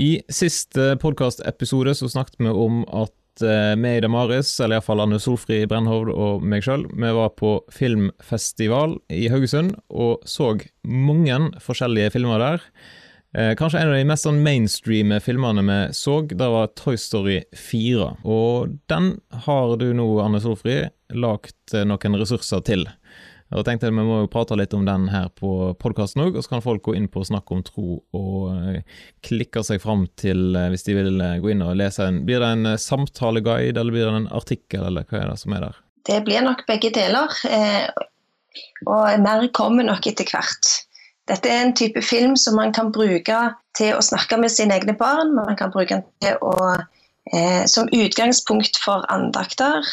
I siste podkastepisode snakket vi om at eh, vi i Damaris, eller iallfall Anne Solfri Brennhovd og meg sjøl, vi var på filmfestival i Haugesund og så mange forskjellige filmer der. Eh, kanskje en av de mest sånn mainstreame filmene vi så, det var Toy Story 4. Og den har du nå, Anne Solfri, lagt eh, noen ressurser til. Og tenkte jeg Vi må jo prate litt om den her på podkasten òg, og så kan folk gå inn på Snakk om tro og eh, klikke seg fram til, eh, hvis de vil eh, gå inn og lese en Blir det en samtaleguide, eller blir det en artikkel, eller hva er det som er der? Det blir nok begge deler, og mer kommer nok etter hvert. Dette er en type film som man kan bruke til å snakke med sine egne barn. Man kan bruke den til å, som utgangspunkt for andakter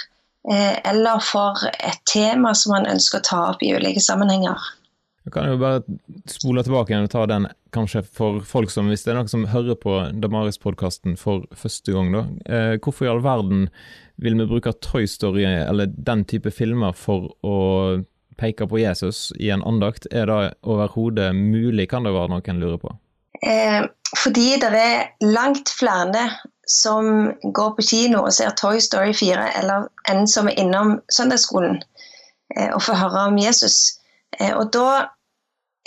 eller for et tema som man ønsker å ta opp i ulike sammenhenger. Jeg kan jo bare spole tilbake igjen og ta den kanskje for folk som, hvis det er noen som hører på Damaris-podkasten for første gang, da. Eh, hvorfor i all verden vil vi bruke Toy Story eller den type filmer for å peke på Jesus i en andakt? Er det overhodet mulig, kan det være noen lurer på? Eh, fordi det er langt flere som går på kino og ser Toy Story 4, eller en som er innom søndagsskolen eh, og får høre om Jesus. Eh, og da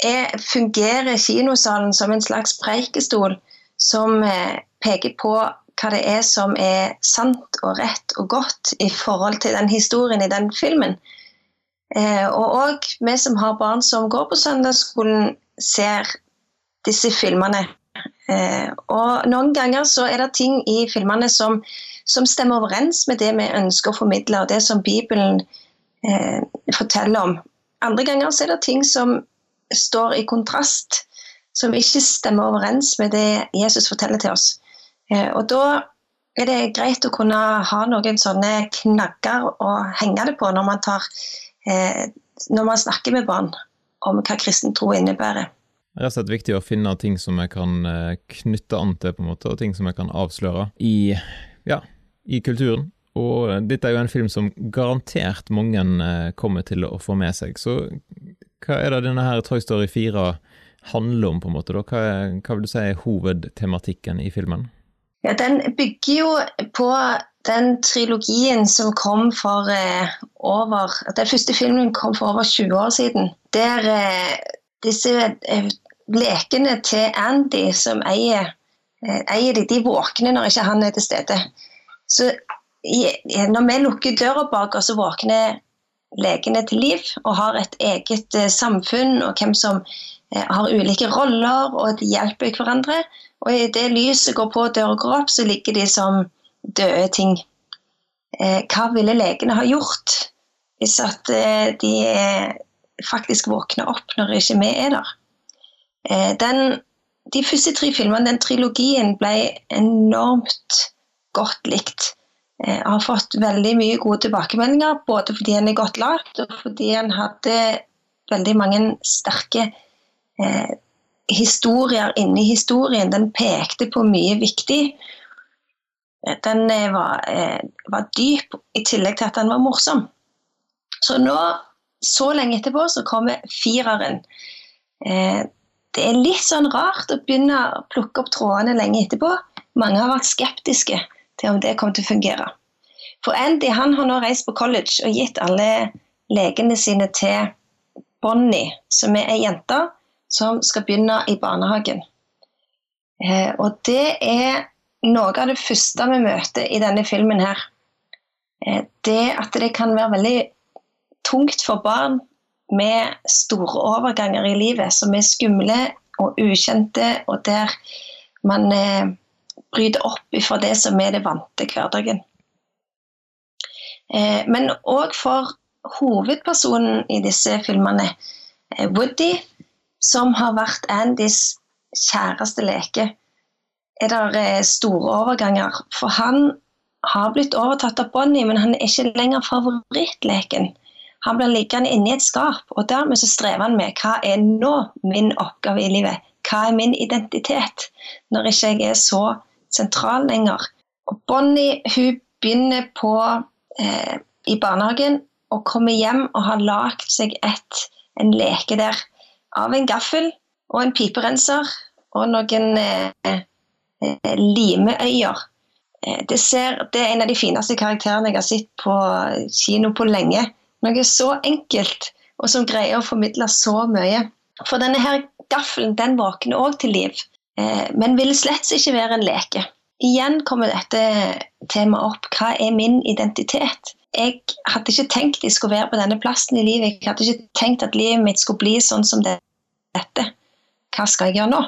er, fungerer kinosalen som en slags preikestol som eh, peker på hva det er som er sant og rett og godt i forhold til den historien i den filmen. Og òg vi som har barn som går på søndagsskolen, ser disse filmene og Noen ganger så er det ting i filmene som, som stemmer overens med det vi ønsker å formidle, og det som Bibelen eh, forteller om. Andre ganger så er det ting som står i kontrast, som ikke stemmer overens med det Jesus forteller til oss. Eh, og Da er det greit å kunne ha noen sånne knagger å henge det på når man, tar, eh, når man snakker med barn om hva kristen tro innebærer rett og slett viktig å finne ting som jeg kan eh, knytte an til, på en måte, og ting som jeg kan avsløre i, ja, i kulturen. Og dette er jo en film som garantert mange eh, kommer til å få med seg. Så hva er det denne her Toy Story 4 handler om, på en måte? da? Hva, er, hva vil du si er hovedtematikken i filmen? Ja, Den bygger jo på den trilogien som kom for eh, over Den første filmen kom for over 20 år siden. Der eh, disse eh, lekene til Andy som eier, eh, eier de, de våkner når ikke han er til stede. Så når vi lukker døra bak oss, så våkner lekene til liv og har et eget eh, samfunn, og hvem som har ulike roller, og de hjelper hverandre. Og i det lyset går på og døra går opp, så ligger de som døde ting. Hva ville legene ha gjort hvis at de faktisk våkner opp når ikke vi er der. Eh, den, de første tre filmene, den trilogien, ble enormt godt likt. Jeg eh, har fått veldig mye gode tilbakemeldinger, både fordi den er godt lagd, og fordi den hadde veldig mange sterke eh, historier inni historien. Den pekte på mye viktig. Eh, den var, eh, var, dyp, i tillegg til at den var morsom. Så nå så lenge etterpå så kommer fireren. Eh, det er litt sånn rart å begynne å plukke opp trådene lenge etterpå. Mange har vært skeptiske til om det kommer til å fungere. For Andy han har nå reist på college og gitt alle legene sine til Bonnie, som er ei jente som skal begynne i barnehagen. Eh, og det er noe av det første vi møter i denne filmen her. Eh, det at det kan være veldig tungt for barn med store overganger i livet som er skumle og ukjente, og der man eh, bryter opp ifra det som er det vante hverdagen. Eh, men òg for hovedpersonen i disse filmene, eh, Woody, som har vært Andys kjæreste leke, er det eh, store overganger. For han har blitt overtatt av Bonnie, men han er ikke lenger favorittleken. Han blir liggende inni et skap, og dermed så strever han med hva er nå min oppgave i livet? Hva er min identitet, når ikke jeg er så sentral lenger? Og Bonnie hun begynner på, eh, i barnehagen og kommer hjem og har lagd seg et, en leke der av en gaffel og en piperenser og noen eh, eh, limeøyer. Eh, det, ser, det, er en av de fineste karakterene jeg har sett på kino på lenge. Noe så enkelt, og som greier å formidle så mye. For denne her gaffelen den våkner òg til liv, eh, men vil slett ikke være en leke. Igjen kommer dette temaet opp. Hva er min identitet? Jeg hadde ikke tenkt jeg skulle være på denne plassen i livet. Jeg hadde ikke tenkt at livet mitt skulle bli sånn som dette. Hva skal jeg gjøre nå?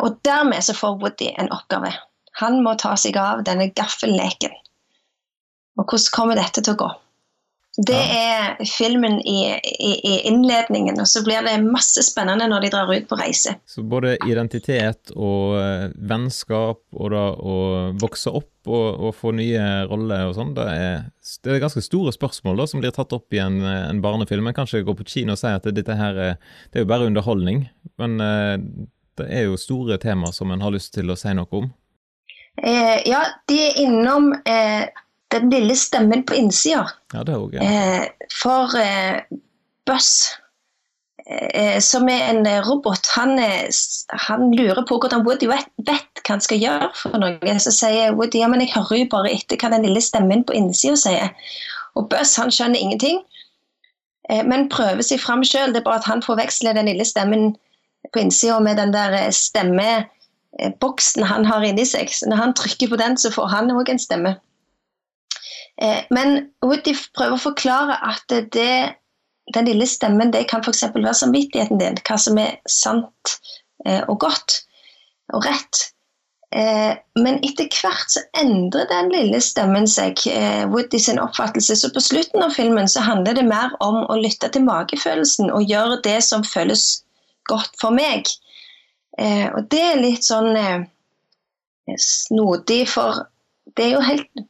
Og dermed så får Woody en oppgave. Han må ta seg av denne gaffelleken. Og hvordan kommer dette til å gå? Det er filmen i, i, i, innledningen, og så blir det masse spennende når de drar ut på reise. Så både identitet og uh, vennskap og da å vokse opp og, og få nye roller og sånn, det, det, er ganske store spørsmål da, som blir tatt opp i en, en barnefilm. En kan ikke gå på kino og si at dette her er, det er jo bare underholdning, men det er jo store temaer som en har lyst til å si noe om. Eh, ja, de er innom eh, den lille stemmen på innsida. Ja, det også, ja. Eh, for eh, Buss, eh, som er en robot, han, han, lurer på hvordan Woody vet, vet hva han skal gjøre for noe. Så sier Woody ja, men jeg hører jo bare etter hva den lille stemmen på innsida sier. Og Buss han skjønner ingenting, men prøver seg fram sjøl. Det er bare at han forveksler den lille stemmen på innsida med den der stemmeboksen han har inni seg. Så når han trykker på den, så får han òg en stemme. Eh, men Woody prøver å forklare at det, den lille stemmen det kan f.eks. være samvittigheten din, hva som er sant eh, og godt og rett. Eh, men etter hvert så endrer den lille stemmen seg, Woody sin oppfattelse. Så på slutten av filmen så handler det mer om å lytte til magefølelsen og gjøre det som føles godt for meg. Og det er litt sånn snodig, for det er jo helt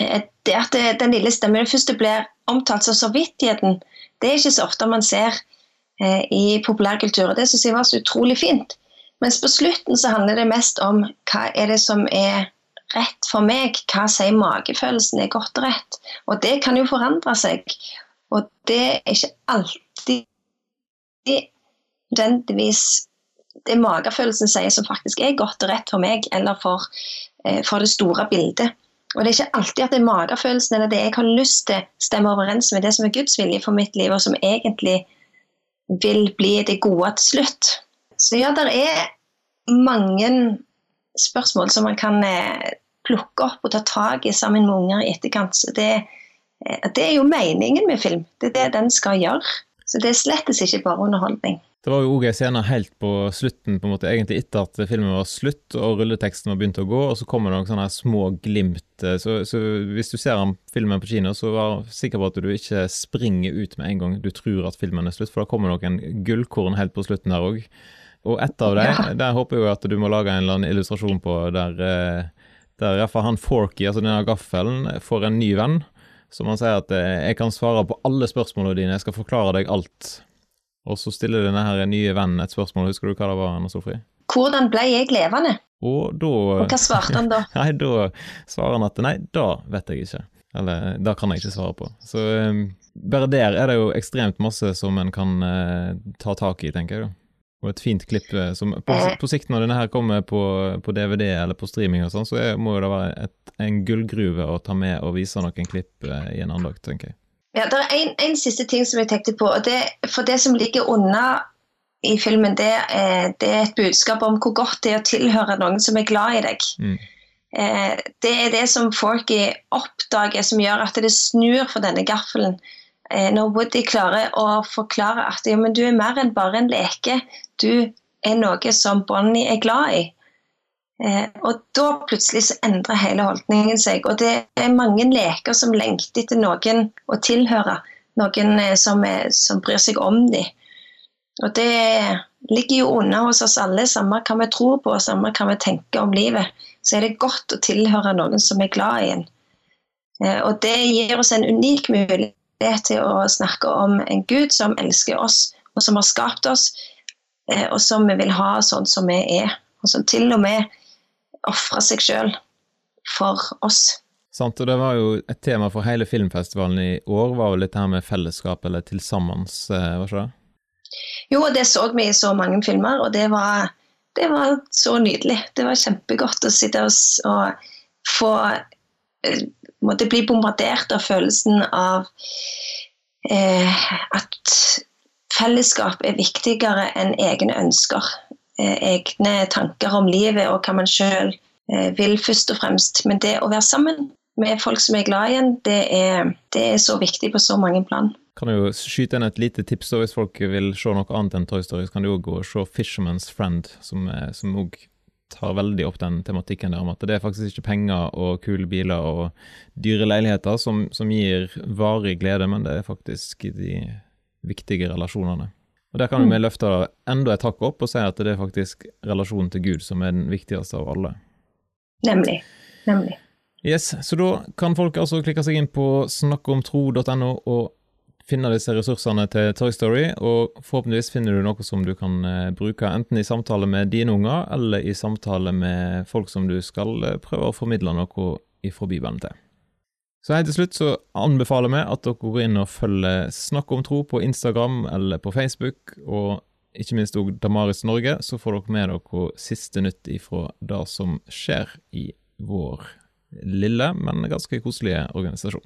det at den lille stemmen først blir omtalt som samvittigheten, det er ikke så ofte man ser eh, i populærkultur. og Det syns jeg var så utrolig fint. Mens på slutten så handler det mest om hva er det som er rett for meg, hva sier magefølelsen er godt og rett. Og det kan jo forandre seg. Og det er ikke alltid nødvendigvis det magefølelsen sier som faktisk er godt og rett for meg, eller for, eh, for det store bildet. Og det er ikke alltid at det er magefølelsen eller det jeg har lyst til, stemmer overens med det som er Guds vilje for mitt liv, og som egentlig vil bli det gode til slutt. Så ja, det er mange spørsmål som man kan eh, plukke opp og ta tak i sammen med unger i etterkant. Så det, eh, det er jo meningen med film. Det er det den skal gjøre. Så det er slettes ikke bare underholdning. Det var jo òg ei scene helt på slutten, på en måte, egentlig etter at filmen var slutt og rulleteksten var begynt å gå, og så kommer det noen sånne små glimt. Eh, så, så hvis du ser filmen på kino, så vær sikker på at du ikke springer ut med en gang du tror at filmen er slutt, for da kommer noen gullkorn helt på slutten der òg. Og ett av dem, ja. der håper jeg jo at du må lage en eller annen illustrasjon på der, eh, der iallfall han Forky, altså denne gaffelen, får en ny venn. Som han sier at eh, jeg kan svare på alle spørsmålene dine, jeg skal forklare deg alt. Og så stiller denne her nye vennen et spørsmål, husker du hva det var, Anna Sofie? Hvordan ble jeg levende? Og da Og hva svarte han da? nei, da svarer han at nei, da vet jeg ikke. Eller da kan jeg ikke svare på. Så um, bare der er det jo ekstremt masse som en kan uh, ta tak i, tenker jeg da. Og et fint klipp eh, som på, eh. på sikt, når denne her kommer på, på, DVD eller på streaming og sånn, så er, må det være et, en gullgruve å ta med og vise noen klipp i en andakt, tenker jeg. Ja, Det er en, en, siste ting som jeg tenkte på. og det, For det som ligger under i filmen, det er, det er, et budskap om hvor godt det er å tilhøre noen som er glad i deg. Mm. Eh, det er det som folk oppdager, som gjør at det snur for denne gaffelen. Eh, når Woody klarer å forklare at ja, du er mer enn bare en leke. Du er noe som Bonnie er glad i. Eh, og da plutselig så endrer hele holdningen seg. Og det er mange leker som lengter etter noen å tilhøre. Noen eh, som, er, som bryr seg om dem. Og det ligger jo unna hos oss alle, samme hva vi tror på, samme hva vi tenker om livet. Så er det godt å tilhøre noen som er glad i en. Eh, og det gir oss en unik mulighet til å snakke om en Gud som elsker oss, og som har skapt oss, og som vi vil ha sånn som vi er. Og som til og med ofre seg sjøl for oss. Sant, og det var jo et tema for hele filmfestivalen i år, var jo litt her med fellesskap eller til sammens, var ikke det? Jo, det så vi i så mange filmer, og det var det var så nydelig. Det var kjempegodt å sitte og, og få eh, måtte bli bombardert av følelsen av eh, at fellesskap er viktigere enn egne ønsker. Eh, egne tanker om livet og hva man sjøl eh, vil, først og fremst. Men det å være sammen med folk som er glad igjen, det er, det er så viktig på så mange plan. Kan jo skyte inn et lite tips hvis folk vil se noe annet enn Toy Story. Så kan de òg gå og se Fisherman's Friend, som òg tar veldig opp den tematikken der om at det er faktisk ikke penger og kule biler og dyre leiligheter som, som gir varig glede, men det er faktisk de viktige relasjonene. Og Der kan vi mm. løfte enda et hakk opp og si at det er faktisk relasjonen til Gud som er den viktigste av alle. Nemlig. Nemlig. Yes, Så da kan folk altså klikke seg inn på snakkomtro.no og finne disse ressursene til Toy Story, og forhåpentligvis finner du noe som du kan eh, bruke enten i samtale med dine unger, eller i samtale med folk som du skal eh, prøve å formidle noe ifra Bibelen til. Så helt til slutt så anbefaler vi at dere går inn og følger Snakk om tro på Instagram eller på Facebook, og ikke minst òg Damaris Norge, så får dere med dere siste nytt ifra det som skjer i vår lille, men ganske koselige organisasjon.